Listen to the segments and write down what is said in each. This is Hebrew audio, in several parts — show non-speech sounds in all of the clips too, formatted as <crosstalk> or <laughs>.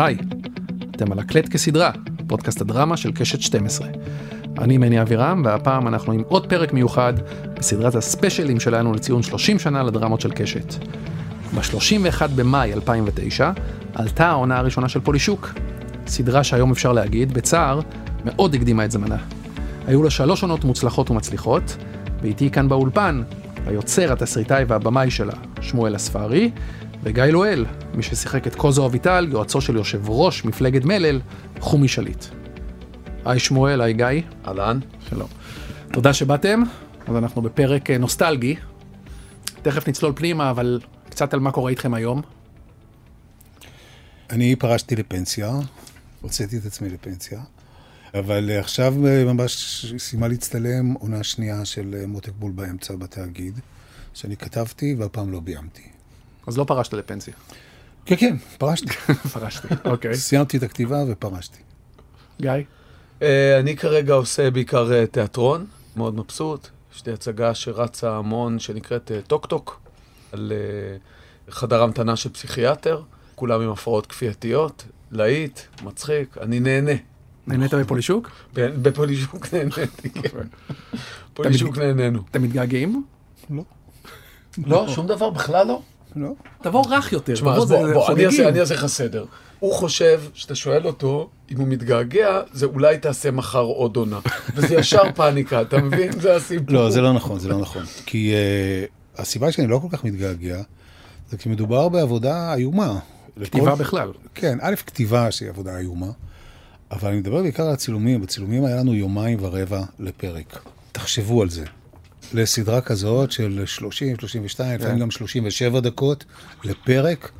היי, אתם על הקלט כסדרה, פודקאסט הדרמה של קשת 12. אני מני אבירם, והפעם אנחנו עם עוד פרק מיוחד בסדרת הספיישלים שלנו לציון 30 שנה לדרמות של קשת. ב-31 במאי 2009 עלתה העונה הראשונה של פולישוק, סדרה שהיום אפשר להגיד, בצער, מאוד הקדימה את זמנה. היו לה שלוש עונות מוצלחות ומצליחות, ואיתי כאן באולפן, היוצר, התסריטאי והבמאי שלה, שמואל אספרי, וגיא לואל, מי ששיחק את קוזו אביטל, יועצו של יושב ראש מפלגת מלל, חומי שליט. היי שמואל, היי גיא. אהלן. שלום. תודה שבאתם, אז אנחנו בפרק אה, נוסטלגי. תכף נצלול פנימה, אבל קצת על מה קורה איתכם היום. אני פרשתי לפנסיה, הוצאתי את עצמי לפנסיה, אבל עכשיו אה, ממש סיימה להצטלם עונה שנייה של אה, מותק בול באמצע בתאגיד, שאני כתבתי והפעם לא ביימתי. אז לא פרשת לפנסיה. כן, כן, פרשתי. <laughs> פרשתי, אוקיי. סיימתי את הכתיבה ופרשתי. גיא? אה, אני כרגע עושה בעיקר אה, תיאטרון, מאוד מבסוט. יש לי הצגה שרצה המון, שנקראת אה, טוק טוק, על אה, חדר המתנה של פסיכיאטר, כולם עם הפרעות כפייתיות, להיט, מצחיק, אני נהנה. נהנית בפולישוק? ב- בפולישוק נהניתי, כן. פולישוק נהנינו. אתם מתגעגעים? לא. לא, שום דבר, בכלל לא. לא. תבוא רך יותר. תשמע, אז זה- בוא, בוא, אני. אעשה- אני אעשה לך סדר. הוא חושב שאתה שואל אותו אם הוא מתגעגע, זה אולי תעשה מחר עוד עונה. <laughs> וזה ישר פאניקה, אתה מבין? זה הסיפור. לא, זה לא נכון, זה לא נכון. כי uh, הסיבה שאני לא כל כך מתגעגע, זה כי מדובר בעבודה איומה. כתיבה לכל- בכלל. כן, א', כתיבה שהיא עבודה איומה, אבל אני מדבר בעיקר על הצילומים. בצילומים היה לנו יומיים ורבע לפרק. תחשבו על זה. לסדרה כזאת של 30, 32, לפעמים גם 37 דקות לפרק,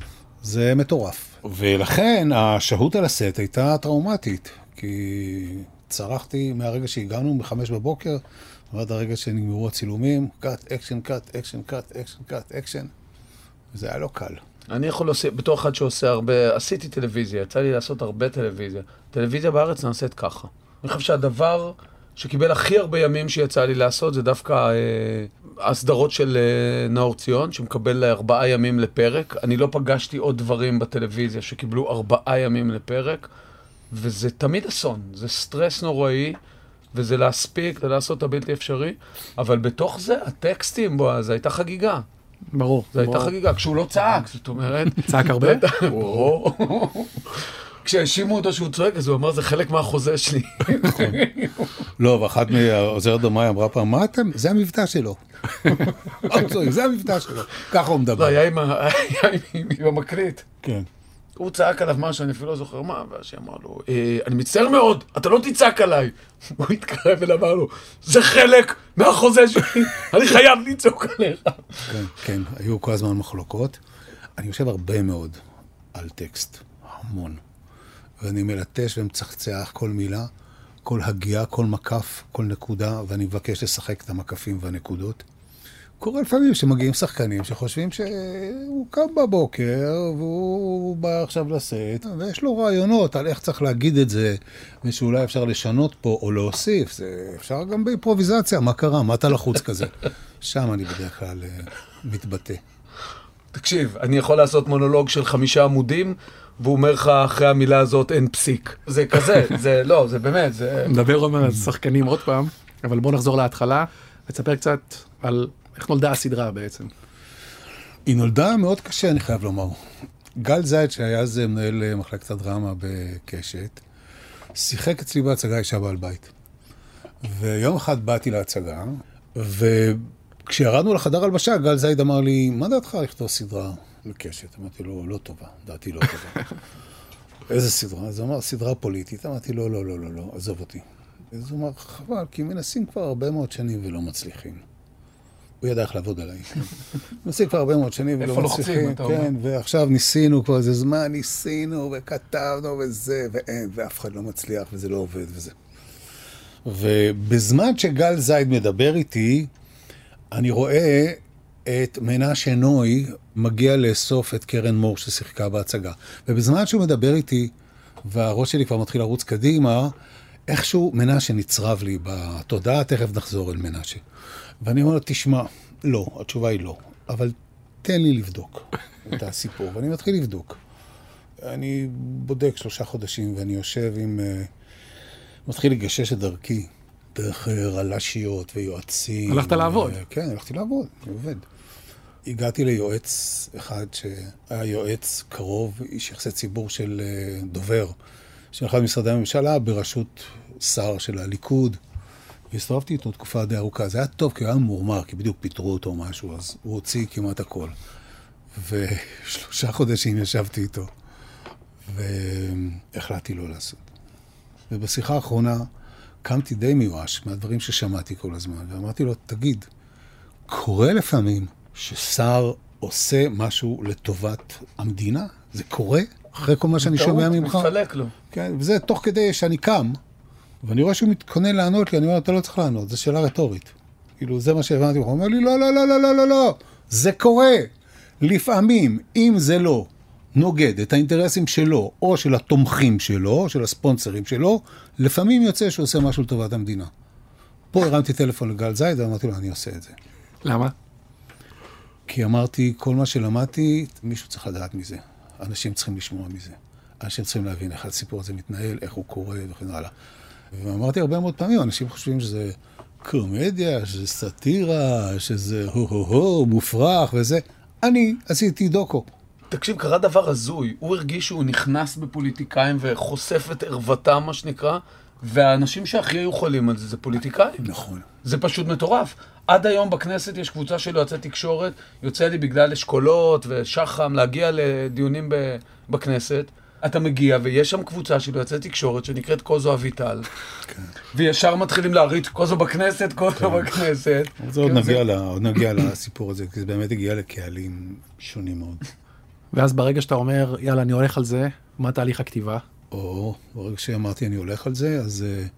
זה מטורף. ולכן השהות על הסט הייתה טראומטית, כי צרחתי מהרגע שהגענו, בחמש בבוקר, ועד הרגע שנגמרו הצילומים, cut, action, cut, action, cut, action, cut, action. וזה היה לא קל. אני יכול להוסיף, בתור אחד שעושה הרבה, עשיתי טלוויזיה, יצא לי לעשות הרבה טלוויזיה. טלוויזיה בארץ נעשית ככה. אני חושב שהדבר שקיבל הכי הרבה ימים שיצא לי לעשות זה דווקא אה, הסדרות של אה, נאור ציון, שמקבל ארבעה ימים לפרק. אני לא פגשתי עוד דברים בטלוויזיה שקיבלו ארבעה ימים לפרק, וזה תמיד אסון, זה סטרס נוראי. וזה להספיק, זה לעשות את הבלתי אפשרי, אבל בתוך זה, הטקסטים, בוא, זו הייתה חגיגה. ברור. זו הייתה. חגיגה, כשהוא לא צעק, זאת אומרת... צעק הרבה? ברור. <laughs> כשהאשימו אותו שהוא צועק, אז הוא אמר, זה חלק מהחוזה שלי. לא, ואחת מהעוזרת במאי אמרה פעם, מה אתם? זה המבטא שלו. <laughs> זה המבטא שלו. ככה הוא לא, מדבר. היה עם ה- היה עם- המקליט. כן. הוא צעק עליו משהו, אני אפילו לא זוכר מה, ואז שהיא אמרה לו, "אה, אני מצטער מאוד, אתה לא תצעק עליי. <laughs> הוא התקרב ואמר לו, זה חלק מהחוזה שלי, <laughs> אני חייב לצעוק עליך. כן, כן, היו כל הזמן מחלוקות. אני חושב הרבה מאוד על טקסט, המון. ואני מלטש ומצחצח כל מילה, כל הגייה, כל מקף, כל נקודה, ואני מבקש לשחק את המקפים והנקודות. קורה לפעמים שמגיעים שחקנים שחושבים שהוא קם בבוקר והוא בא עכשיו לסט, ויש לו רעיונות על איך צריך להגיד את זה, ושאולי אפשר לשנות פה או להוסיף. זה אפשר גם באימפרוביזציה, מה קרה? מה אתה לחוץ כזה? שם אני בדרך כלל אה, מתבטא. תקשיב, אני יכול לעשות מונולוג של חמישה עמודים, והוא אומר לך אחרי המילה הזאת אין פסיק. זה כזה, זה לא, זה באמת, זה... נדבר עוד על שחקנים עוד פעם, אבל בוא נחזור להתחלה, ותספר קצת על איך נולדה הסדרה בעצם. היא נולדה מאוד קשה, אני חייב לומר. גל זייד, שהיה אז מנהל אה, מחלקת הדרמה בקשת, שיחק אצלי בהצגה אישה בעל בית. ויום אחד באתי להצגה, וכשירדנו לחדר הלבשה, גל זייד אמר לי, מה דעתך לכתוב סדרה לקשת? אמרתי לו, לא טובה, דעתי לא טובה. <laughs> איזה סדרה? אז הוא אמר, סדרה פוליטית. אמרתי לו, לא, לא, לא, לא, עזוב אותי. אז הוא אמר, חבל, כי מנסים כבר הרבה מאוד שנים ולא מצליחים. הוא ידע איך לעבוד עליי. <laughs> מנסים כבר הרבה מאוד שנים ולא מצליחים. כן, ועכשיו ניסינו כבר איזה זמן, ניסינו וכתבנו וזה, ואין, ואף אחד לא מצליח וזה לא עובד וזה. ובזמן שגל זייד מדבר איתי, אני רואה את מנשה נוי מגיע לאסוף את קרן מור ששיחקה בהצגה. ובזמן שהוא מדבר איתי, והראש שלי כבר מתחיל לרוץ קדימה, איכשהו מנשה נצרב לי בתודעה, תכף נחזור אל מנשה. ואני אומר לו, תשמע, לא, התשובה היא לא, אבל תן לי לבדוק את הסיפור, ואני מתחיל לבדוק. אני בודק שלושה חודשים, ואני יושב עם... אה, מתחיל לגשש את דרכי, דרך אה, רל"שיות ויועצים. הלכת לעבוד. כן, הלכתי לעבוד, אני עובד. הגעתי ליועץ אחד שהיה יועץ קרוב, איש יחסי ציבור של אה, דובר, של אחד ממשרדי הממשלה בראשות שר של הליכוד. והסתובבתי איתו תקופה די ארוכה. זה היה טוב, כי הוא היה ממורמר, כי בדיוק פיטרו אותו או משהו, אז הוא הוציא כמעט הכל. ושלושה <laughs> חודשים ישבתי איתו, והחלטתי לא לעשות. ובשיחה האחרונה קמתי די מיואש מהדברים ששמעתי כל הזמן, ואמרתי לו, תגיד, קורה לפעמים ששר עושה משהו לטובת המדינה? זה קורה? אחרי כל מה שאני שומע ממך? מתפלק לו. כן, וזה תוך כדי שאני קם, ואני רואה שהוא מתכונן לענות לי, אני אומר, אתה לא צריך לענות, זו שאלה רטורית. כאילו, זה מה שהבנתי, הוא אומר לי, לא, לא, לא, לא, לא, לא, לא, זה קורה. לפעמים, אם זה לא נוגד את האינטרסים שלו, או של התומכים שלו, או של הספונסרים שלו, לפעמים יוצא שהוא עושה משהו לטובת המדינה. פה הרמתי טלפון לגל זייד ואמרתי לו, אני עושה את זה. למה? כי אמרתי, כל מה שלמדתי, מישהו צריך לדעת מזה. אנשים צריכים לשמוע מזה. אנשים צריכים להבין איך הסיפור הזה מתנהל, איך הוא קורה וכן הלאה. ואמרתי הרבה מאוד פעמים, אנשים חושבים שזה קומדיה, שזה סאטירה, שזה הו-הו-הו, מופרך וזה. אני עשיתי דוקו. תקשיב, קרה דבר הזוי. הוא הרגיש שהוא נכנס בפוליטיקאים וחושף את ערוותם, מה שנקרא, והאנשים שהכי היו חולים על זה, זה פוליטיקאים. נכון. זה פשוט מטורף. עד היום בכנסת יש קבוצה של יועצי תקשורת, יוצא לי בגלל אשכולות ושח"ם להגיע לדיונים ב- בכנסת. אתה מגיע ויש שם קבוצה של יועצי תקשורת שנקראת קוזו אביטל, כן. וישר מתחילים להריץ קוזו בכנסת, קוזו בכנסת. אבל זה עוד כן, נגיע, ל- עוד נגיע לסיפור הזה, כי זה באמת הגיע לקהלים שונים מאוד. ואז ברגע שאתה אומר, יאללה, אני הולך על זה, מה תהליך הכתיבה? או ברגע שאמרתי אני הולך על זה, אז uh,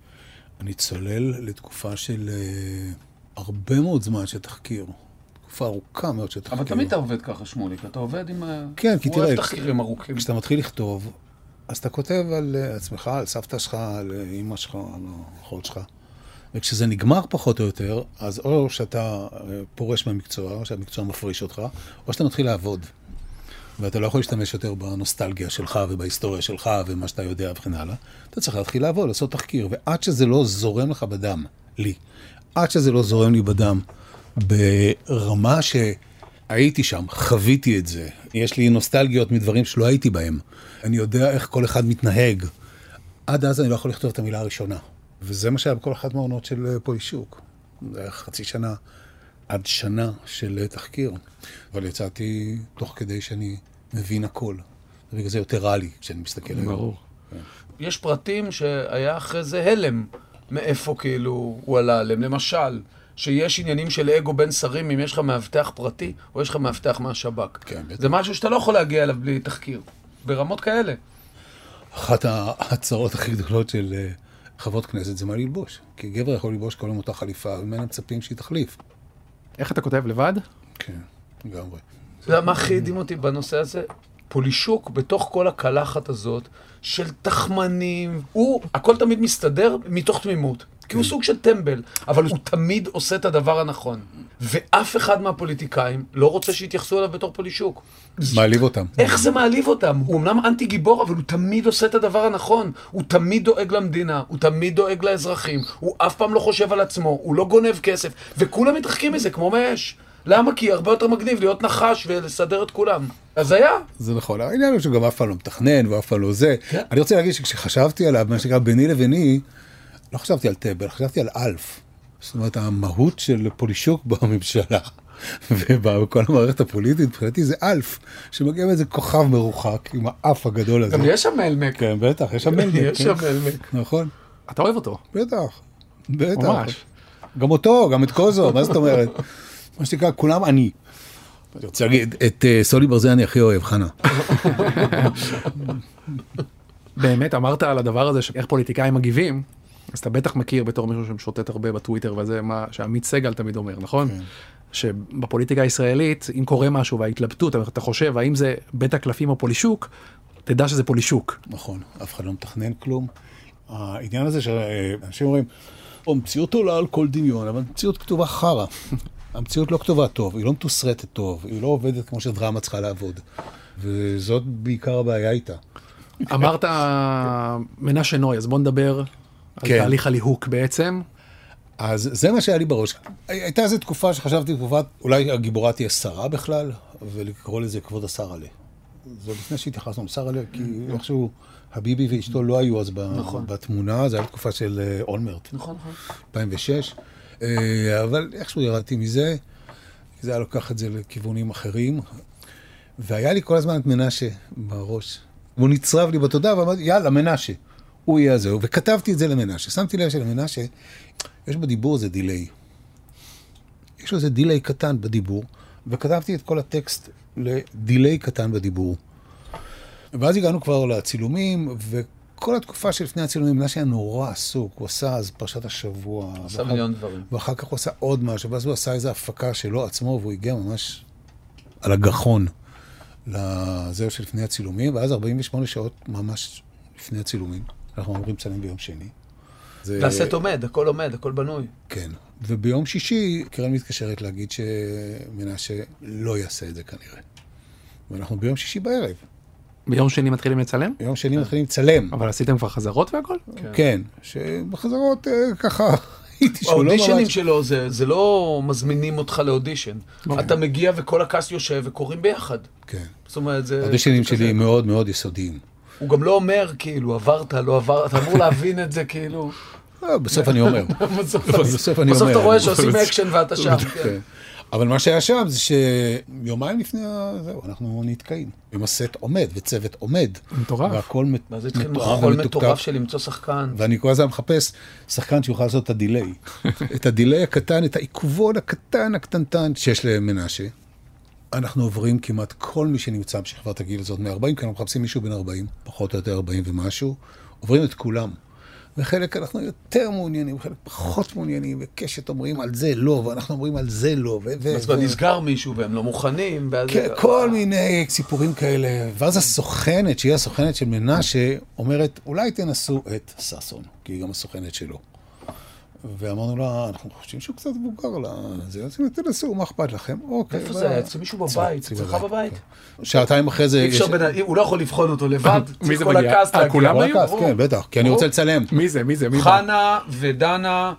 אני צולל לתקופה של uh, הרבה מאוד זמן של תחקיר. תקופה ארוכה מאוד של תחקיר. אבל תמיד אתה עובד ככה, שמוליק, אתה עובד עם... ה- כן, כי תראה. כשאתה מתחיל לכתוב, אז אתה כותב על uh, עצמך, על סבתא שלך, על uh, אימא שלך, על האחות שלך. וכשזה נגמר פחות או יותר, אז או שאתה פורש מהמקצוע, או שהמקצוע מפריש אותך, או שאתה מתחיל לעבוד. ואתה לא יכול להשתמש יותר בנוסטלגיה שלך ובהיסטוריה שלך ומה שאתה יודע וכן הלאה. אתה צריך להתחיל לעבוד, לעשות תחקיר, ועד שזה לא זורם לך בדם, לי, עד שזה לא זורם לי בדם, ברמה שהייתי שם, חוויתי את זה, יש לי נוסטלגיות מדברים שלא הייתי בהם, אני יודע איך כל אחד מתנהג, עד אז אני לא יכול לכתוב את המילה הראשונה. וזה מה שהיה בכל אחת מהעונות של אה, פולישוק. זה היה חצי שנה עד שנה של אה, תחקיר. אבל יצאתי תוך כדי שאני מבין הכל. ובגלל זה יותר רע לי כשאני מסתכל היום. ברור. יש פרטים שהיה אחרי זה הלם מאיפה כאילו הוא עלה עליהם. למשל, שיש עניינים של אגו בין שרים, אם יש לך מאבטח פרטי, או יש לך מאבטח מהשב"כ. כן, בטח. זה משהו שאתה לא יכול להגיע אליו בלי תחקיר. ברמות כאלה. אחת ההצהרות הכי גדולות של אה, חברות כנסת זה מה ללבוש. כי גבר יכול ללבוש כל יום אותה חליפה, וממנה מצפים שהיא תחליף. איך אתה כותב לבד? כן, לגמרי. אתה יודע מה הכי הדהים אותי בנושא הזה? פולישוק בתוך כל הקלחת הזאת של תחמנים, הוא, הכל תמיד מסתדר מתוך תמימות. כי הוא סוג של טמבל, אבל הוא תמיד עושה את הדבר הנכון. ואף אחד מהפוליטיקאים לא רוצה שיתייחסו אליו בתור פולישוק. מעליב אותם. איך זה מעליב אותם? הוא אמנם אנטי גיבור, אבל הוא תמיד עושה את הדבר הנכון. הוא תמיד דואג למדינה, הוא תמיד דואג לאזרחים, הוא אף פעם לא חושב על עצמו, הוא לא גונב כסף, וכולם מתרחקים מזה כמו מאש. למה? כי הרבה יותר מגניב להיות נחש ולסדר את כולם. אז היה. זה נכון, העניין הוא שהוא גם אף פעם לא מתכנן ואף פעם לא זה. אני רוצה להגיד שכשחשבתי עליו, מה שנקרא ביני לביני, לא חשבתי על טבל, חשבתי על אלף. זאת אומרת, המהות של פולישוק <laughs> בממשלה ובכל המערכת הפוליטית, מבחינתי זה אלף, שמגיע מאיזה כוכב מרוחק עם האף הגדול הזה. גם יש שם מלמק. כן, בטח, יש שם מלמק. יש כן. שם מלמק. נכון, אתה אוהב אותו. בטח, בטח. ממש. גם אותו, גם את קוזו, מה זאת אומרת? <laughs> מה שנקרא, כולם אני. אני רוצה להגיד, את אה, סולי ברזל אני הכי אוהב, חנה. <laughs> באמת אמרת על הדבר הזה שאיך פוליטיקאים מגיבים, אז אתה בטח מכיר בתור מישהו שמשוטט הרבה בטוויטר וזה מה שעמית סגל תמיד אומר, נכון? כן. שבפוליטיקה הישראלית, אם קורה משהו וההתלבטות, אתה חושב האם זה בית הקלפים או פולישוק, תדע שזה פולישוק. נכון, אף אחד לא מתכנן כלום. העניין הזה שאנשים אומרים, "או, מציאות עולה על כל דמיון, אבל מציאות כתובה חרא. <laughs> המציאות לא כתובה טוב, היא לא מתוסרטת טוב, היא לא עובדת כמו שדרמה צריכה לעבוד. וזאת בעיקר הבעיה איתה. אמרת מנשה נוי, אז בוא נדבר על כן. תהליך הליהוק בעצם. אז זה מה שהיה לי בראש. הייתה איזו תקופה שחשבתי, תקופת, אולי הגיבורה תהיה שרה בכלל, ולקרוא לזה כבוד השרה'לה. זה לפני שהתייחסנו לשרה'לה, כי איכשהו הביבי ואשתו לא היו אז נכון. בתמונה, זו הייתה תקופה של אה, אולמרט, נכון, נכון. 2006. אה, אבל איכשהו ירדתי מזה, זה היה לוקח את זה לכיוונים אחרים. והיה לי כל הזמן את מנשה בראש. הוא נצרב לי בתודעה, ואמרתי, יאללה, מנשה. הוא יהיה זהו, וכתבתי את זה למנשה. שמתי לב שלמנשה, יש בדיבור איזה דיליי. יש לו איזה דיליי קטן בדיבור, וכתבתי את כל הטקסט לדיליי קטן בדיבור. ואז הגענו כבר לצילומים, וכל התקופה שלפני הצילומים, מנשה היה נורא עסוק, הוא עשה אז פרשת השבוע. עשה ואחר- מיליון דברים. ואחר כך הוא עשה עוד משהו, ואז הוא עשה איזו הפקה שלו עצמו, והוא הגיע ממש על הגחון לזהו שלפני הצילומים, ואז 48 שעות ממש לפני הצילומים, אנחנו אמורים לצלם ביום שני. זה- והסט עומד, הכל עומד, הכל בנוי. כן. וביום שישי, קרן מתקשרת להגיד שמנשה לא יעשה את זה כנראה. ואנחנו ביום שישי בערב. ביום שני מתחילים לצלם? ביום שני מתחילים לצלם. אבל עשיתם כבר חזרות והכל? כן, שבחזרות אה, ככה <laughs> שהוא לא האודישנים. שלו זה, זה לא מזמינים אותך לאודישן. אוקיי. אתה מגיע וכל הקאסט יושב וקוראים ביחד. כן. זאת אומרת, זה... האודישנים. שלי הם מאוד מאוד יסודיים. הוא גם לא אומר, כאילו, עברת, לא עברת, אתה אמור להבין את זה, כאילו. אה, בסוף אני אומר. <laughs> בסוף בסוף אני בסוף אומר. אתה רואה שעושים אקשן ואתה שם. כן. כן. אבל מה שהיה שם זה שיומיים לפני זהו, אנחנו נתקעים. אם הסט עומד וצוות עומד. מטורף. והכל מת- ואז התחיל מתואם מחול. מטורף של למצוא שחקן. ואני כל הזמן מחפש שחקן שיוכל לעשות את ה delay. <laughs> את ה delay הקטן, את העיכובון הקטן, הקטנטן שיש למנשה. אנחנו עוברים כמעט כל מי שנמצא בשכבת הגיל הזאת מ-40, כי אנחנו מחפשים מישהו בן 40, פחות או יותר 40 ומשהו, עוברים את כולם. וחלק אנחנו יותר מעוניינים, חלק פחות מעוניינים, וקשת אומרים על זה לא, ואנחנו אומרים על זה לא, אז כבר נסגר מישהו והם לא מוכנים. ואז- כן, כל מיני סיפורים כאלה. ואז הסוכנת, שהיא הסוכנת של מנשה, אומרת, אולי תנסו את ששון, כי היא גם הסוכנת שלו. ואמרנו לה, אנחנו חושבים שהוא קצת מבוגר לזה, אז תנסו, מה אכפת לכם? אוקיי. איפה זה היה? אצל מישהו בבית? אצלך בבית? כן. שעתיים אחרי זה... אי אפשר יש- בין... הוא לא יכול לבחון אותו לבד. מי צריך זה כל מגיע? הקאסט אה, להגיע. כולם כל היו? כן, בטח, כי אני. רוצה לצלם. מי זה? מי זה? מי זה? חנה ודנה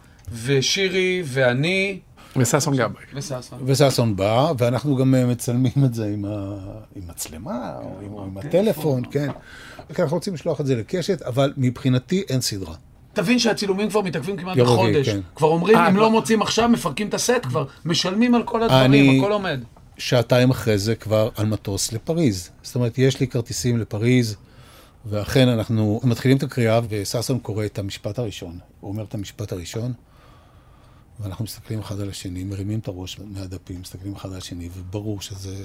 ושירי ואני וששון גבאי. וששון. וששון בא, ואנחנו גם אה, מצלמים את זה עם, ה... עם מצלמה, או עם, או עם הטלפון, כן. כי אנחנו רוצים לשלוח את זה לקשת, אבל מבחינתי אין סדרה. תבין שהצילומים כבר מתעכבים כמעט בחודש. כן. כבר אומרים, אה, אם לא מוצאים עכשיו, מפרקים את הסט כבר. משלמים על כל אני- הדברים, הכל עומד. שעתיים אחרי זה כבר על מטוס לפריז. זאת אומרת, יש לי כרטיסים לפריז, ואכן אנחנו מתחילים את הקריאה, וששון קורא את המשפט הראשון. הוא אומר את המשפט הראשון, ואנחנו מסתכלים אחד על השני, מרימים את הראש מהדפים, מסתכלים אחד על השני, וברור שזה...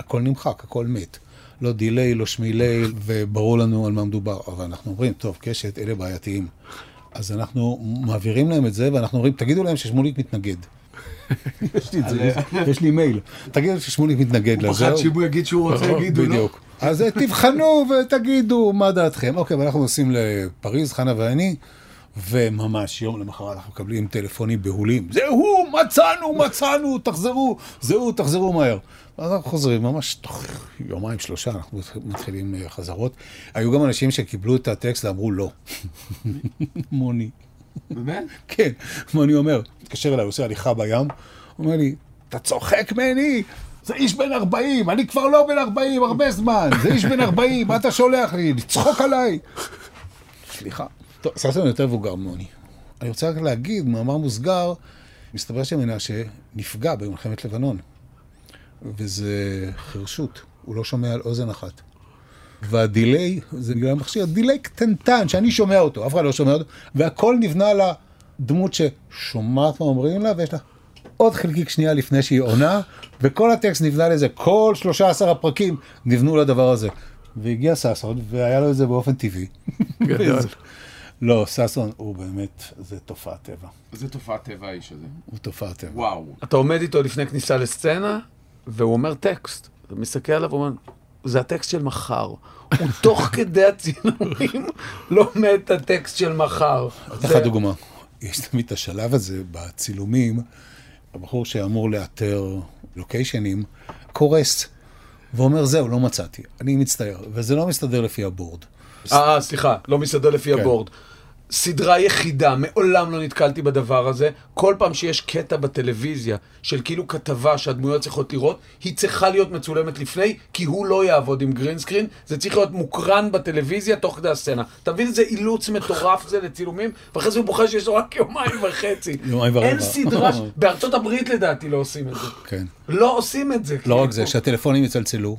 הכל נמחק, הכל מת. לא דיליי, לא שמילי, וברור לנו על מה מדובר. אבל אנחנו אומרים, טוב, קשת, אלה בעייתיים. אז אנחנו מעבירים להם את זה, ואנחנו אומרים, תגידו להם ששמוליק מתנגד. <laughs> יש לי את זה, יש לי מייל. תגידו ששמוליק מתנגד לזה. הוא יגיד שהוא רוצה, יגידו, <laughs> לא? בדיוק. אז אה, תבחנו ותגידו מה דעתכם. אוקיי, ואנחנו נוסעים לפריז, חנה ואני, וממש יום למחרת אנחנו מקבלים טלפונים בהולים. זה הוא, מצאנו, מצאנו, תחזרו, זה הוא, תחזרו מהר. אז אנחנו חוזרים, ממש תוך יומיים, שלושה, אנחנו מתחילים אה, חזרות. היו גם אנשים שקיבלו את הטקסט ואמרו לא. <laughs> מוני. באמת? כן, מה אני אומר? מתקשר אליי, עושה הליכה בים, אומר לי, אתה צוחק ממני? זה איש בן 40, אני כבר לא בן 40 הרבה זמן, זה איש בן 40, מה אתה שולח לי? לצחוק עליי? סליחה. טוב, ששון יותר מבוגר ממני. אני רוצה רק להגיד, מאמר מוסגר, מסתבר שמנשה נפגע במלחמת לבנון, וזה חירשות, הוא לא שומע על אוזן אחת. והדיליי, זה בגלל המכשיר, דיליי קטנטן, שאני שומע אותו, אף אחד לא שומע אותו, והכל נבנה על הדמות ששומעת מה אומרים לה, ויש לה עוד חלקיק שנייה לפני שהיא עונה, וכל הטקסט נבנה לזה, כל 13 הפרקים נבנו לדבר הזה. והגיע ששון, והיה לו את זה באופן טבעי. גדול. <laughs> לא, ששון הוא באמת, זה תופעת טבע. זה תופעת טבע האיש הזה. הוא תופעת טבע. וואו. אתה עומד איתו לפני כניסה לסצנה, והוא אומר טקסט. אתה מסתכל עליו ואומר, זה הטקסט של מחר. הוא <laughs> תוך כדי הצילומים <laughs> לומד את הטקסט של מחר. אתן לך דוגמה. יש תמיד את השלב הזה בצילומים, הבחור שאמור לאתר לוקיישנים, קורס, ואומר, זהו, לא מצאתי, אני מצטער, וזה לא מסתדר לפי הבורד. אה, אה, סליחה, לא מסתדר לפי כן. הבורד. סדרה יחידה, מעולם לא נתקלתי בדבר הזה. כל פעם שיש קטע בטלוויזיה של כאילו כתבה שהדמויות צריכות לראות, היא צריכה להיות מצולמת לפני, כי הוא לא יעבוד עם גרינסקרין, זה צריך להיות מוקרן בטלוויזיה תוך כדי הסצנה. אתה מבין איזה אילוץ מטורף זה לצילומים? ואחרי זה הוא בוחר שיש לו רק יומיים וחצי. יומיים ורבע. אין סדרה, ש- <laughs> בארצות הברית לדעתי לא עושים את זה. כן. לא עושים את זה. לא רק כאילו. זה, שהטלפונים יצלצלו,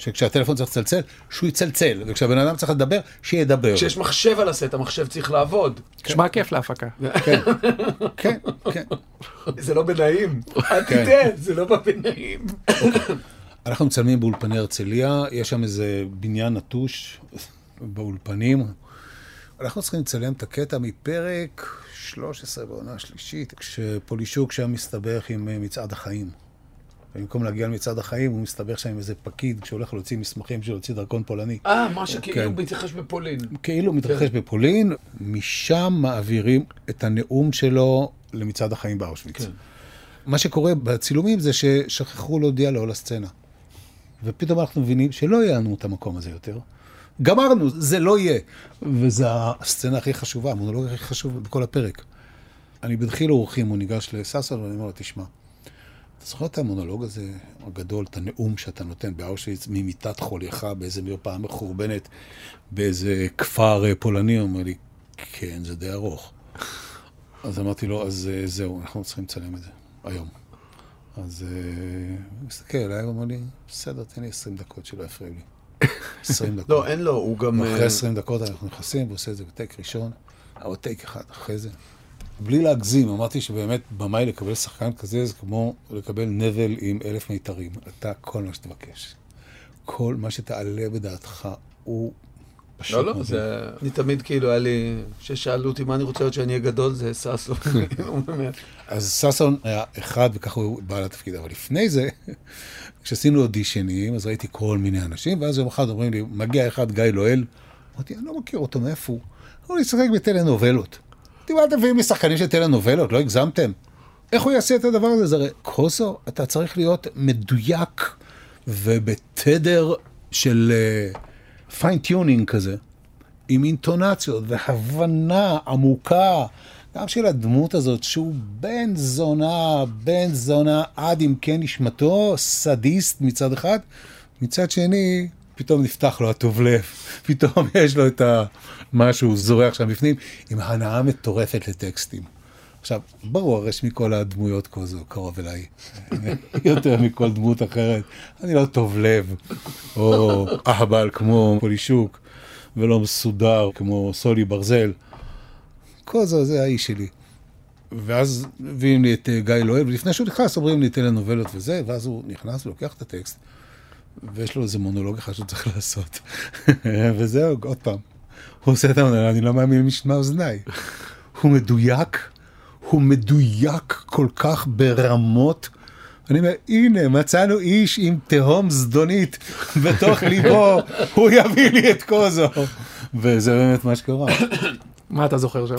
שכשהטלפון צריך לצלצל, שהוא יצלצל, וכשהבן אדם צריך לדבר, שידבר. כשיש מחשב על הסט, המחשב צריך לעבוד. נשמע כיף להפקה. כן, כן, כן. זה לא בנעים. אל כן. תטעה, זה לא בנעים. אנחנו מצלמים באולפני הרצליה, יש שם איזה בניין נטוש באולפנים. אנחנו צריכים לצלם את הקטע מפרק 13 בעונה השלישית, כשפולישוק שם מסתבך עם אה, מצעד החיים. במקום להגיע למצעד החיים, הוא מסתבך שם עם איזה פקיד כשהולך להוציא מסמכים בשביל להוציא דרכון פולני. אה, מה שכאילו כן. מתרחש בפולין. כאילו מתרחש בפולין, משם מעבירים את הנאום שלו למצעד החיים באושוויץ. כן. מה שקורה בצילומים זה ששכחו להודיע לו לסצנה. ופתאום אנחנו מבינים שלא יהיה לנו את המקום הזה יותר. גמרנו, זה לא יהיה. וזו הסצנה הכי חשובה, המונולוג הכי חשוב בכל הפרק. אני בדחיל אורחים, הוא ניגש לססון ואני אומר לו, תשמע, אתה זוכר את המונולוג הזה הגדול, את הנאום שאתה נותן באושוויץ ממיטת חולייך באיזה מרפאה מחורבנת באיזה כפר אה, פולני? הוא אומר לי, כן, זה די ארוך. אז אמרתי לו, אז אה, זהו, אנחנו צריכים לצלם את זה, היום. אז אה, הוא מסתכל עליי, הוא אומר לי, בסדר, תן לי 20 דקות שלא יפריעו לי. 20 דקות. לא, אין לו, הוא גם... ואחרי אה, 20 דקות אנחנו נכנסים, והוא עושה את זה בטייק ראשון, או טייק אחד אחרי זה. בלי להגזים, אמרתי שבאמת במאי לקבל שחקן כזה זה כמו לקבל נבל עם אלף מיתרים. אתה כל מה שתבקש. כל מה שתעלה בדעתך הוא פשוט לא, לא. זה... אני תמיד כאילו, היה לי... כששאלו אותי מה אני רוצה להיות שאני אהיה גדול, זה ששו. באמת. <laughs> אז ששון היה אחד, וככה הוא בא לתפקיד. אבל לפני זה, כשעשינו אודישנים, אז ראיתי כל מיני אנשים, ואז יום אחד אומרים לי, מגיע אחד, גיא לואל. אמרתי, אני לא מכיר אותו, מאיפה הוא? הוא לשחק בטלנובלות. אמרתי, אתם מביאים לי שחקנים של טלנובלות? לא הגזמתם? איך הוא יעשה את הדבר הזה? זה הרי קוזו, אתה צריך להיות מדויק ובתדר של fine tuning כזה, עם אינטונציות והבנה עמוקה, גם של הדמות הזאת, שהוא בן זונה, בן זונה עד עמקי נשמתו, סדיסט מצד אחד, מצד שני, פתאום נפתח לו הטוב לב, <laughs> פתאום יש לו את ה... משהו זורח שם בפנים, עם הנאה מטורפת לטקסטים. עכשיו, ברור הרי שמכל הדמויות כזו קרוב אליי, <laughs> יותר מכל דמות אחרת. אני לא טוב לב, או אהבל כמו פולישוק, ולא מסודר כמו סולי ברזל. קוזו זה האיש שלי. ואז מביאים לי את אה, גיא לואל, ולפני שהוא נכנס אומרים לי טלנובלות וזה, ואז הוא נכנס ולוקח את הטקסט, ויש לו איזה מונולוג אחד שהוא צריך לעשות. <laughs> וזהו, עוד פעם. הוא עושה את המונולוג, אני לא מאמין למשמע אוזניי. הוא מדויק, הוא מדויק כל כך ברמות. אני אומר, הנה, מצאנו איש עם תהום זדונית בתוך ליבו, <laughs> הוא יביא לי את קוזו. וזה באמת מה שקרה. <coughs> מה אתה זוכר שם?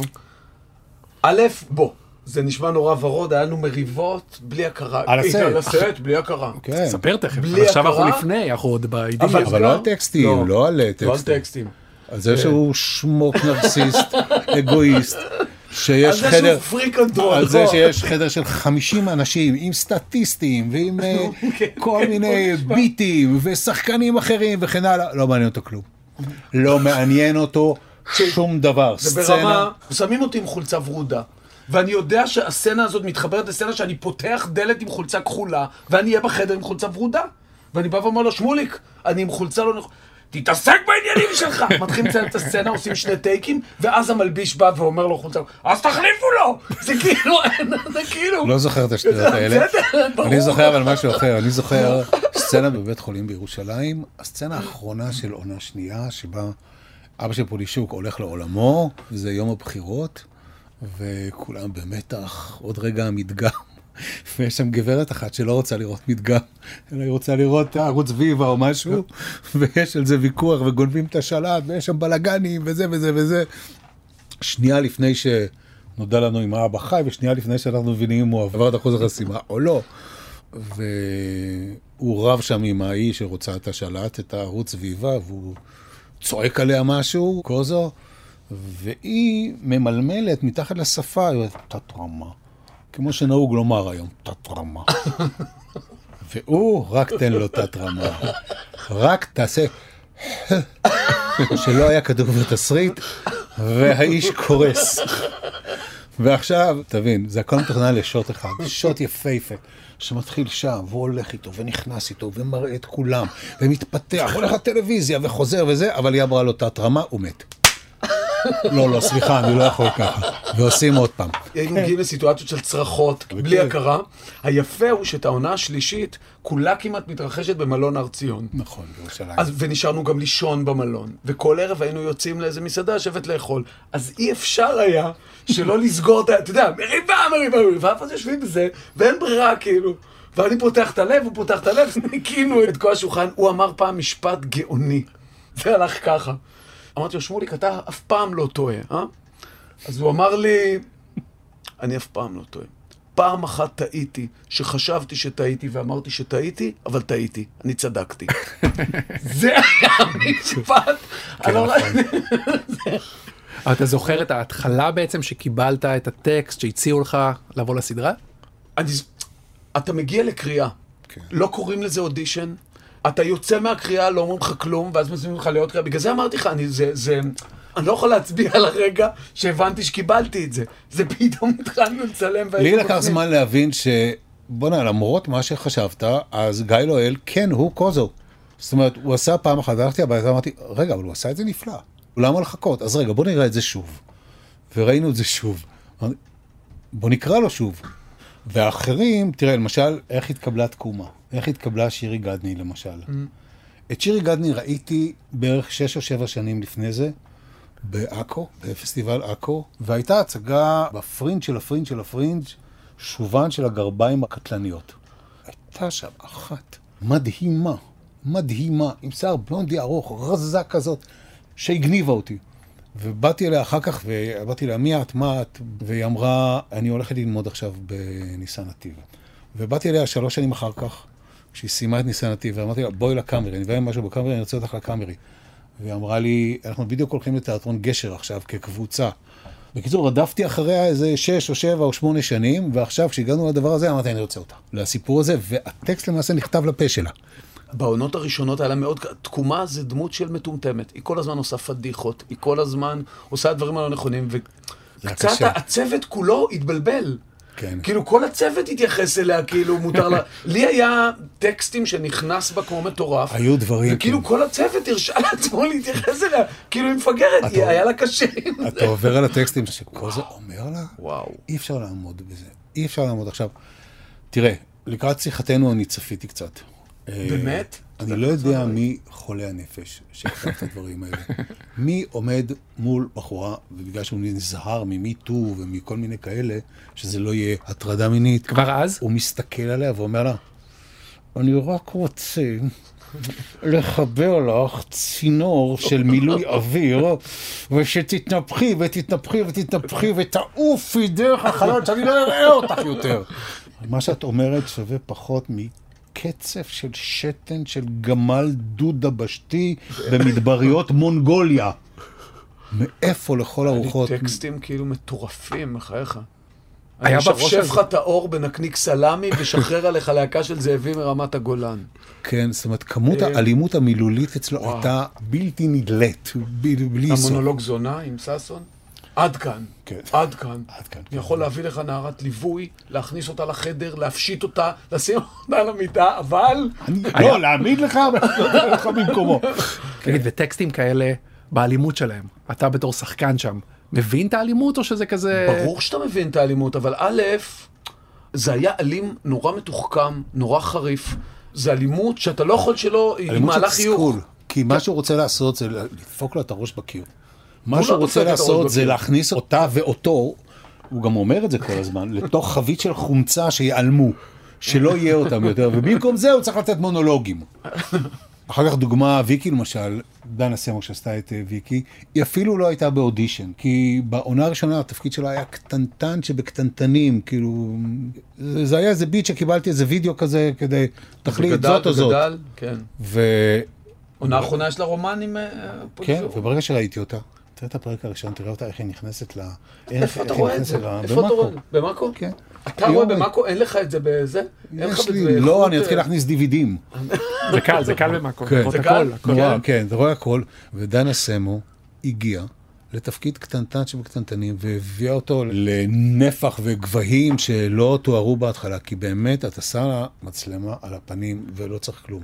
א', בוא, זה נשמע נורא ורוד, היה לנו מריבות בלי הכרה. על הסט. על הסט, בלי הכרה. כן. ספר תכף, בלי עכשיו אנחנו? לפני, אנחנו עוד באידיליה. אבל- לא על טקסטים, לא על לא על טקסטים. טקסטים. על זה שהוא שמוק נרסיסט, <laughs> אגואיסט, שיש על זה חדר... שהוא freak control. על זה בוא. שיש חדר של 50 אנשים עם סטטיסטים ועם אה, כן, <laughs> כל כן, מיני. ביטים ושחקנים אחרים וכן הלאה, לא מעניין אותו כלום. לא <laughs> מעניין אותו שום דבר. זה סצנה, ברמה, שמים אותי עם חולצה ורודה. ואני יודע שהסצנה הזאת מתחברת לסצנה שאני פותח דלת עם חולצה כחולה, ואני אהיה בחדר עם חולצה ורודה. ואני בא ואומר לו, שמוליק, אני עם חולצה לא נכונה. תתעסק בעניינים שלך! <laughs> מתחילים לציין את הסצנה, עושים שני טייקים, ואז המלביש בא ואומר לו חולצה, אז תחליפו לו! זה כאילו, <laughs> זה כאילו... לא זוכר את השטויות האלה. אני זוכר אבל משהו אחר, אני זוכר סצנה בבית חולים בירושלים, הסצנה האחרונה של עונה שנייה, שבה אבא של פולישוק הולך לעולמו, זה יום הבחירות, וכולם במתח, עוד רגע המדגם. ויש שם גברת אחת שלא רוצה לראות מדגם, אלא היא רוצה לראות ערוץ ויבה או משהו, ויש על זה ויכוח וגונבים את השלט, ויש שם בלאגנים וזה וזה וזה. שנייה לפני נודע לנו אם האבא חי, ושנייה לפני שאנחנו מבינים אם הוא עבר את אחוז החסימה או לא. והוא רב שם עם ההיא שרוצה את השלט, את הערוץ סביבה, והוא צועק עליה משהו, קוזו, והיא ממלמלת מתחת לשפה, היא אומרת, תת-רמה. כמו שנהוג לומר היום, תת-רמה. והוא, רק תן לו תת-רמה. רק תעשה... שלא היה כתוב בתסריט, והאיש קורס. ועכשיו, תבין, זה הכל מתוכנן לשוט אחד, שוט יפהפה, שמתחיל שם, והוא הולך איתו, ונכנס איתו, ומראה את כולם, ומתפתח, הולך לטלוויזיה, וחוזר וזה, אבל היא אמרה לו תת רמה, הוא מת. לא, לא, סליחה, אני לא יכול ככה. ועושים עוד פעם. היינו מגיעים לסיטואציות של צרחות, בלי הכרה. היפה הוא שאת העונה השלישית, כולה כמעט מתרחשת במלון הר ציון. נכון, בירושלים. ונשארנו גם לישון במלון, וכל ערב היינו יוצאים לאיזה מסעדה לשבת לאכול. אז אי אפשר היה שלא לסגור את ה... אתה יודע, מריבה, מריבה, מריבה, ואז יושבים בזה, ואין ברירה, כאילו. ואני פותח את הלב, הוא פותח את הלב, <laughs> ניקינו את כל השולחן. הוא אמר פעם משפט גאוני. זה הלך ככה. אמרתי לו, שמוליק, אתה אף פעם לא טועה, אה? אז הוא אמר לי, אני אף פעם לא טועה. פעם אחת טעיתי, שחשבתי שטעיתי ואמרתי שטעיתי, אבל טעיתי, אני צדקתי. <laughs> זה היה המשפט. אני לא- אבל אתה זוכר את ההתחלה בעצם שקיבלת את הטקסט שהציעו לך לבוא לסדרה? אתה מגיע לקריאה, כן. לא קוראים לזה אודישן, אתה יוצא מהקריאה, לא אומרים לך כלום, ואז מזמינים אותך לעוד קריאה. בגלל זה אמרתי לך, אני, זה, זה, אני לא יכול להצביע על הרגע שהבנתי שקיבלתי את זה. זה פתאום התחלנו לצלם. לי לקח. זמן להבין ש... בוא'נה, למרות מה שחשבת, אז גיא לואל, כן, הוא קוזו. זאת אומרת, הוא עשה פעם אחת, והלכתי הביתה ואמרתי, רגע, אבל הוא עשה את זה נפלא. למה לחכות? אז רגע, בוא נראה את זה שוב. וראינו את זה שוב. אמרתי, בוא נקרא לו שוב. והאחרים, תראה, למשל, איך התקבלה תקומה? איך התקבלה שירי גדני, למשל? את שירי גדני ראיתי בערך שש או שבע שנים לפני זה, בעכו, בפסטיבל עכו, והייתה הצגה בפרינג' של הפרינג' של הפרינג', שובן של הגרביים הקטלניות. הייתה שם אחת מדהימה, מדהימה, עם שיער בלונדי ארוך, רזה כזאת, שהגניבה אותי. ובאתי אליה אחר כך, ואמרתי לה, מי את, מה את? והיא אמרה, אני הולכת ללמוד עכשיו בניסן נתיב. ובאתי אליה שלוש שנים אחר כך, כשהיא סיימה את ניסן נתיב, ואמרתי לה, בואי לקאמרי, אני אביא משהו בקאמרי, אני רוצה אותך לקאמרי. והיא אמרה לי, אנחנו בדיוק הולכים לתיאטרון גשר עכשיו, כקבוצה. בקיצור, רדפתי אחריה איזה שש או שבע או שמונה שנים, ועכשיו כשהגענו לדבר הזה, אמרתי, אני רוצה אותה. לסיפור הזה, והטקסט למעשה נכתב לפה שלה. בעונות הראשונות היה לה מאוד... תקומה זה דמות של מטומטמת. היא כל הזמן עושה פדיחות, היא כל הזמן עושה דברים הלא נכונים, וקצת. הצוות כולו התבלבל. כן. כאילו כל הצוות התייחס אליה, כאילו מותר לה... <laughs> לי היה טקסטים שנכנס בה כמו מטורף. היו דברים, וכאילו כן. כל הצוות הרשה לעצמו להתייחס אליה, כאילו היא מפגרת, היא- אתה- היה לה קשה עם זה. אתה עובר על הטקסטים שקוזו אומר לה, וואו. אי אפשר לעמוד בזה. אי אפשר לעמוד. עכשיו, תראה, לקראת שיחתנו אני צפיתי קצת. אה, באמת? אני לא יודע מי חולה הנפש שכתב את הדברים האלה. <laughs> מי עומד מול בחורה, ובגלל שהוא נזהר ממיטו ומכל מיני כאלה, שזה לא יהיה הטרדה מינית, כבר אז? הוא מסתכל עליה ואומר לה, אני רק רוצה <laughs> לחבר לך צינור של מילוי <laughs> אוויר, ושתתנפחי ותתנפחי ותתנפחי ותעופי דרך החלון, שאני לא אראה אותך יותר. מה שאת אומרת שווה פחות מקצף של שתן של גמל דוד דבשתי במדבריות <laughs> מונגוליה. מאיפה לכל הרוחות? טקסטים כאילו מטורפים, בחייך. היה אני הזה- לך את האור בנקניק סלמי ושחרר עליך להקה של זאבים מרמת הגולן. כן, זאת אומרת, כמות אה, האלימות המילולית אצלו. הייתה בלתי נדלית, בלי סוף. המונולוג זונה עם ששון? עד כאן. כן. עד כאן. עד כאן, אני כן. יכול להביא לך נערת ליווי, להכניס אותה לחדר, להפשיט אותה, לשים אותה על המיטה, אבל... אני- לא, להעמיד לך, ולהעמיד לך במקומו. <laughs> תגיד, וטקסטים כאלה באלימות שלהם, אתה בתור שחקן שם, מבין את האלימות או שזה כזה... ברור שאתה מבין את האלימות, אבל א', זה היה אלים נורא מתוחכם, נורא חריף. זה אלימות שאתה לא יכול שלא, היא אלימות של. תסכול. כי מה שהוא רוצה לעשות זה לדפוק לה את הראש בקיר. מה הוא שהוא לא רוצה לעשות זה. להכניס אותה ואותו, הוא גם אומר את זה כל הזמן, <laughs> לתוך חבית של חומצה שיעלמו, שלא יהיה אותם יותר, ובמקום זה הוא צריך לתת מונולוגים. <laughs> אחר כך דוגמה, ויקי למשל, דנה סמו שעשתה את אה, ויקי, היא אפילו לא הייתה באודישן, כי בעונה הראשונה התפקיד שלה היה קטנטן שבקטנטנים, כאילו, זה זה היה איזה ביט שקיבלתי איזה וידאו כזה כדי, תחליט וגדל זאת או זאת. וגדל, כן. ו... עונה האחרונה יש לה רומן עם... אה, כן. וברגע שראיתי אותה, תראה את הפרק הראשון, תראה אותה איך היא נכנסת ל... איפה אתה רואה את זה? איפה אתה במאקו. רואה? במאקו? כן. אתה רואה במאקו? אין לך את זה בזה? יש לי, לא, אני אתחיל להכניס דיווידים. זה קל, זה קל במקום. כן. זה קל? הכל. נורא, כן, אתה רואה הכל. ודנה סמו הגיעה לתפקיד קטנטן שבקטנטנים, והביאה אותו לנפח וגבהים שלא תוארו בהתחלה, כי באמת אתה שם לה מצלמה על הפנים ולא צריך כלום.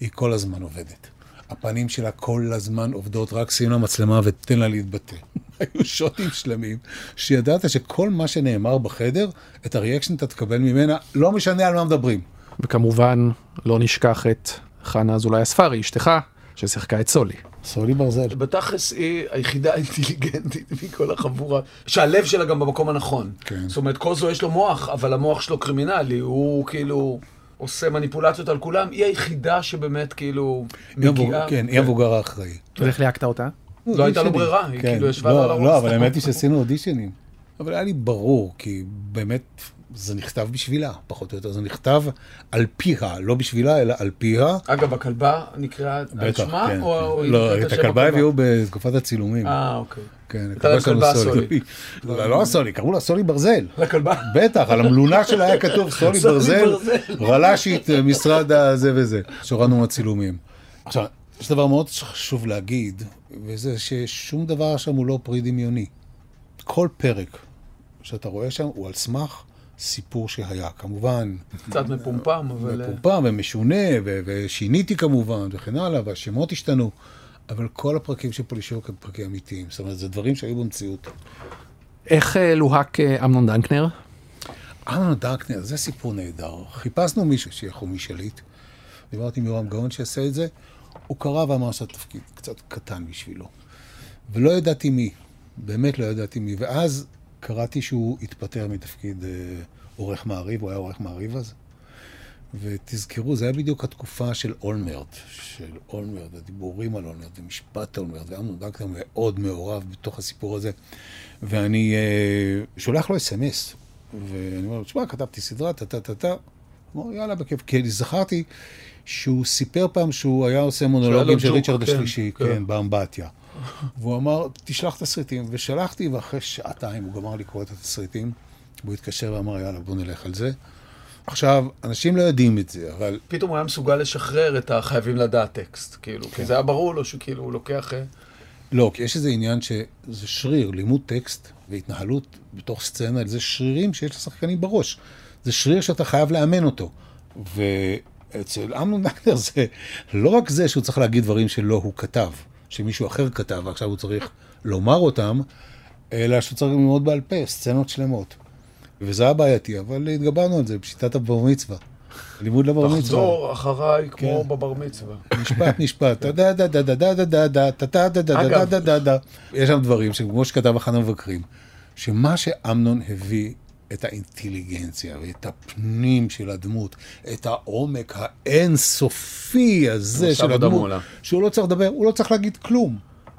היא כל הזמן עובדת. הפנים שלה כל הזמן עובדות, רק שים לה מצלמה ותן לה להתבטא. <laughs> היו שוטים שלמים, שידעת שכל מה שנאמר בחדר, את הריאקשן אתה תקבל ממנה, לא משנה על מה מדברים. וכמובן, לא נשכח את חנה אזולאי הספרי, אשתך, ששיחקה את סולי. סולי ברזל. בתכלס היא היחידה האינטליגנטית <laughs> מכל החבורה, שהלב שלה גם במקום הנכון. כן. זאת אומרת, קוזו יש לו מוח, אבל המוח שלו קרימינלי, הוא כאילו עושה מניפולציות על כולם, היא היחידה שבאמת כאילו מגיעה. כן, היא המבוגר האחראי. ואיך ליהקת אותה? לא הייתה לו. ברירה, היא כן. כאילו ישבה לא, על הראש. לא, אבל האמת היא שעשינו אודישנים. אבל היה לי ברור, כי באמת זה נכתב בשבילה, פחות או יותר. זה נכתב על פיה, לא בשבילה, אלא על פיה. אגב, הכלבה נקראה על שמה, כן. או היא לא, נקראת את הכלבה הביאו בתקופת הצילומים. אה, אוקיי. כן, הייתה להם שלנו כלבה סולי. לא, לא הסולי, קראו לה סולי ברזל. לכלבה. בטח, על המלונה שלה היה כתוב <laughs> סולי סולי ברזל, ברזל. רל"שית, משרד הזה וזה, שהורדנו מהצילומים. עכשיו, יש דבר מאוד חשוב להגיד, וזה ששום דבר שם הוא לא פרי דמיוני. כל פרק שאתה רואה שם הוא על סמך סיפור שהיה. כמובן, קצת מפומפם, אבל... אה, מפומפם ומשונה, ו- ושיניתי כמובן, וכן הלאה, והשמות השתנו. אבל כל הפרקים של פולישוק הם פרקים אמיתיים. זאת אומרת, זה דברים שהיו במציאות. איך אה, לוהק אה, אמנון דנקנר? אמנון דנקנר, זה סיפור נהדר. חיפשנו מישהו שיהיה חומי שליט. דיברתי עם יורם גאון שיעשה את זה. הוא קרא ואמר שהתפקיד קצת קטן בשבילו. ולא ידעתי מי, באמת לא ידעתי מי. ואז קראתי שהוא התפטר מתפקיד אה, עורך מעריב, הוא היה עורך מעריב אז. ותזכרו, זה היה בדיוק התקופה של אולמרט, של אולמרט, הדיבורים על אולמרט, ומשפט אולמרט, ואמנון דנקנר מאוד מעורב בתוך הסיפור הזה. ואני אה, שולח לו אס.אם.אס, ואני אומר לו, תשמע, כתבתי סדרה, טה-טה-טה-טה. הוא אומר, יאללה, בכיף. כי אני זכרתי שהוא סיפר פעם שהוא היה עושה מונולוגים של ריצ'רד כן, השלישי, כן. כן, באמבטיה. והוא אמר, תשלח תסריטים, ושלחתי, ואחרי שעתיים הוא גמר לקרוא את התסריטים, והוא התקשר ואמר, יאללה, בוא נלך על זה. עכשיו, אנשים לא יודעים את זה, אבל פתאום הוא היה מסוגל לשחרר את החייבים לדעת טקסט, כאילו, כן. כי זה היה ברור לו שכאילו הוא לוקח... אה, לא, כי יש איזה עניין שזה שריר, לימוד טקסט והתנהלות בתוך סצנה, זה שרירים שיש לשחקנים בראש. זה שריר שאתה חייב לאמן אותו. ואצל אמנון דנקנר זה לא רק זה שהוא צריך להגיד דברים שלא הוא כתב, שמישהו אחר כתב ועכשיו הוא צריך לומר אותם, אלא שהוא צריך ללמוד בעל פה, סצנות שלמות. וזה היה בעייתי, אבל התגברנו על זה בשיטת הבר מצווה. לימוד לבר מצווה. תחזור אחריי כמו כן. בבר מצווה. משפט, משפט. יש שם דברים שכמו שכתב אחד המבקרים, שמה שאמנון הביא את האינטליגנציה ואת הפנים של הדמות, את העומק האינסופי הזה של הדמות. שהוא לא צריך לדבר, הוא לא צריך להגיד כלום.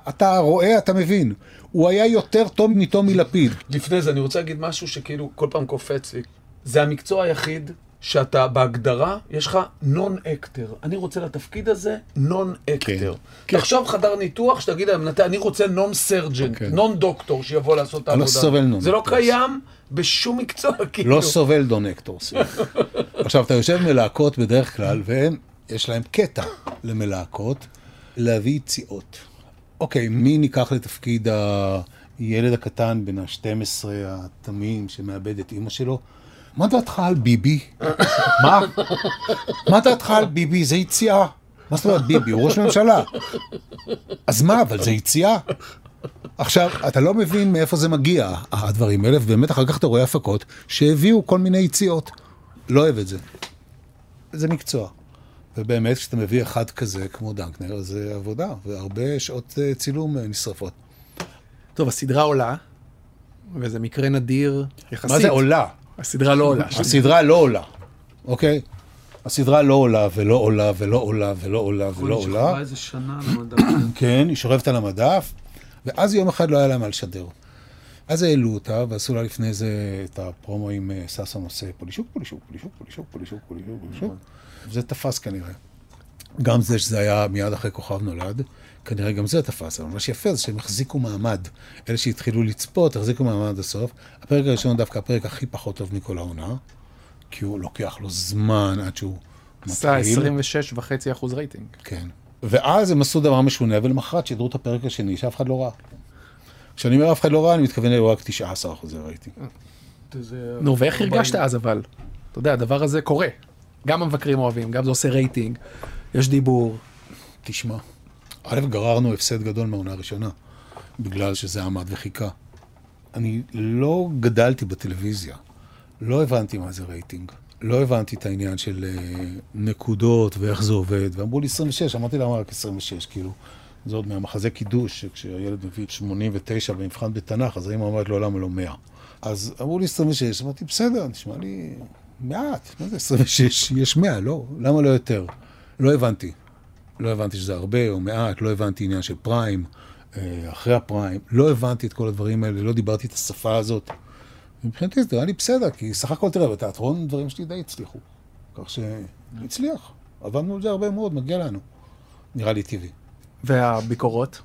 אתה רואה, אתה מבין. הוא היה יותר טוב מטומי לפיד. לפני זה אני רוצה להגיד משהו שכאילו כל פעם קופץ לי. זה המקצוע היחיד שאתה בהגדרה, יש לך non actor. אני רוצה לתפקיד הזה non actor. כן. תחשוב חדר ניתוח שתגיד להם, "נת- אני רוצה non surgeon, כן. non doctor שיבוא לעשות את לא העבודה. סובל נון זה לא. קיים בשום מקצוע, <laughs> כאילו. לא סובל non actors. <laughs> עכשיו, אתה יושב מלהקות בדרך כלל, והם, יש להם קטע למלהקות, להביא יציאות. אוקיי, מי ניקח לתפקיד הילד הקטן בן ה-12, התמים, שמאבד את אימא שלו? מה דעתך על ביבי? מה? מה דעתך על ביבי? זה יציאה. מה זאת אומרת ביבי? הוא ראש ממשלה. אז מה, אבל זה יציאה. עכשיו, אתה לא מבין מאיפה זה מגיע, הדברים האלה, ובאמת אחר כך אתה רואה הפקות שהביאו כל מיני יציאות. לא אוהב את זה. זה מקצוע. ובאמת, כשאתה מביא אחד כזה, כמו דנקנר, זה עבודה, והרבה שעות אה, צילום אה, נשרפות. טוב, הסדרה עולה, וזה מקרה נדיר יחסית. מה זה עולה? הסדרה לא עולה. הסדרה לא עולה, אוקיי? הסדרה לא עולה ולא עולה ולא עולה ולא עולה ולא היא עולה. שכבה איזה שנה על המדף. <coughs> כן, היא שוכבת על המדף, ואז יום אחד לא היה לה מה לשדר. אז העלו אותה, ועשו לה לפני זה את הפרומו עם אה, ששון עושה פולישוק, פולישוק, פולישוק, פולישוק, פולישוק, פולישוק, פולישוק. זה תפס כנראה. גם זה שזה היה מיד אחרי כוכב נולד, כנראה גם זה תפס. אבל מה שיפה זה שהם החזיקו מעמד. אלה שהתחילו לצפות, החזיקו מעמד עד הסוף. הפרק הראשון דווקא הפרק הכי פחות טוב מכל העונה, כי הוא לוקח לו זמן עד שהוא עשה מתחיל. 26.5 אחוז רייטינג. כן. ואז הם עשו דבר משונה, ולמחרת שידרו את הפרק השני, שאף אחד לא ראה. כשאני אומר אף אחד לא ראה, אני מתכוון אלו רק 19 אחוזי רייטינג. זה- נו, ואיך 40. הרגשת אז אבל? אתה יודע, הדבר הזה קורה. גם המבקרים אוהבים, גם זה עושה רייטינג, יש דיבור. תשמע, א', גררנו הפסד גדול מהעונה הראשונה, בגלל שזה עמד וחיכה. אני לא גדלתי בטלוויזיה, לא הבנתי מה זה רייטינג. לא הבנתי את העניין של אה, נקודות ואיך זה עובד, ואמרו לי 26, אמרתי למה רק 26, כאילו, זה עוד מהמחזה קידוש, שכשהילד מביא 89 במבחן בתנ"ך, אז האמא אומרת לו למה לא 100. אז אמרו לי 26, אמרתי, בסדר, נשמע לי מעט, מה זה 26? יש 100, לא, למה לא יותר? לא הבנתי. לא הבנתי שזה הרבה או מעט, לא הבנתי עניין של פריים, אה, אחרי הפריים, לא הבנתי את כל הדברים האלה, לא דיברתי את השפה הזאת. מבחינתי זה נראה לי בסדר, כי סך הכל תראה, בתיאטרון דברים שלי די הצליחו. כך שהצליח, עבדנו על זה הרבה מאוד, מגיע לנו. נראה לי טבעי. והביקורות?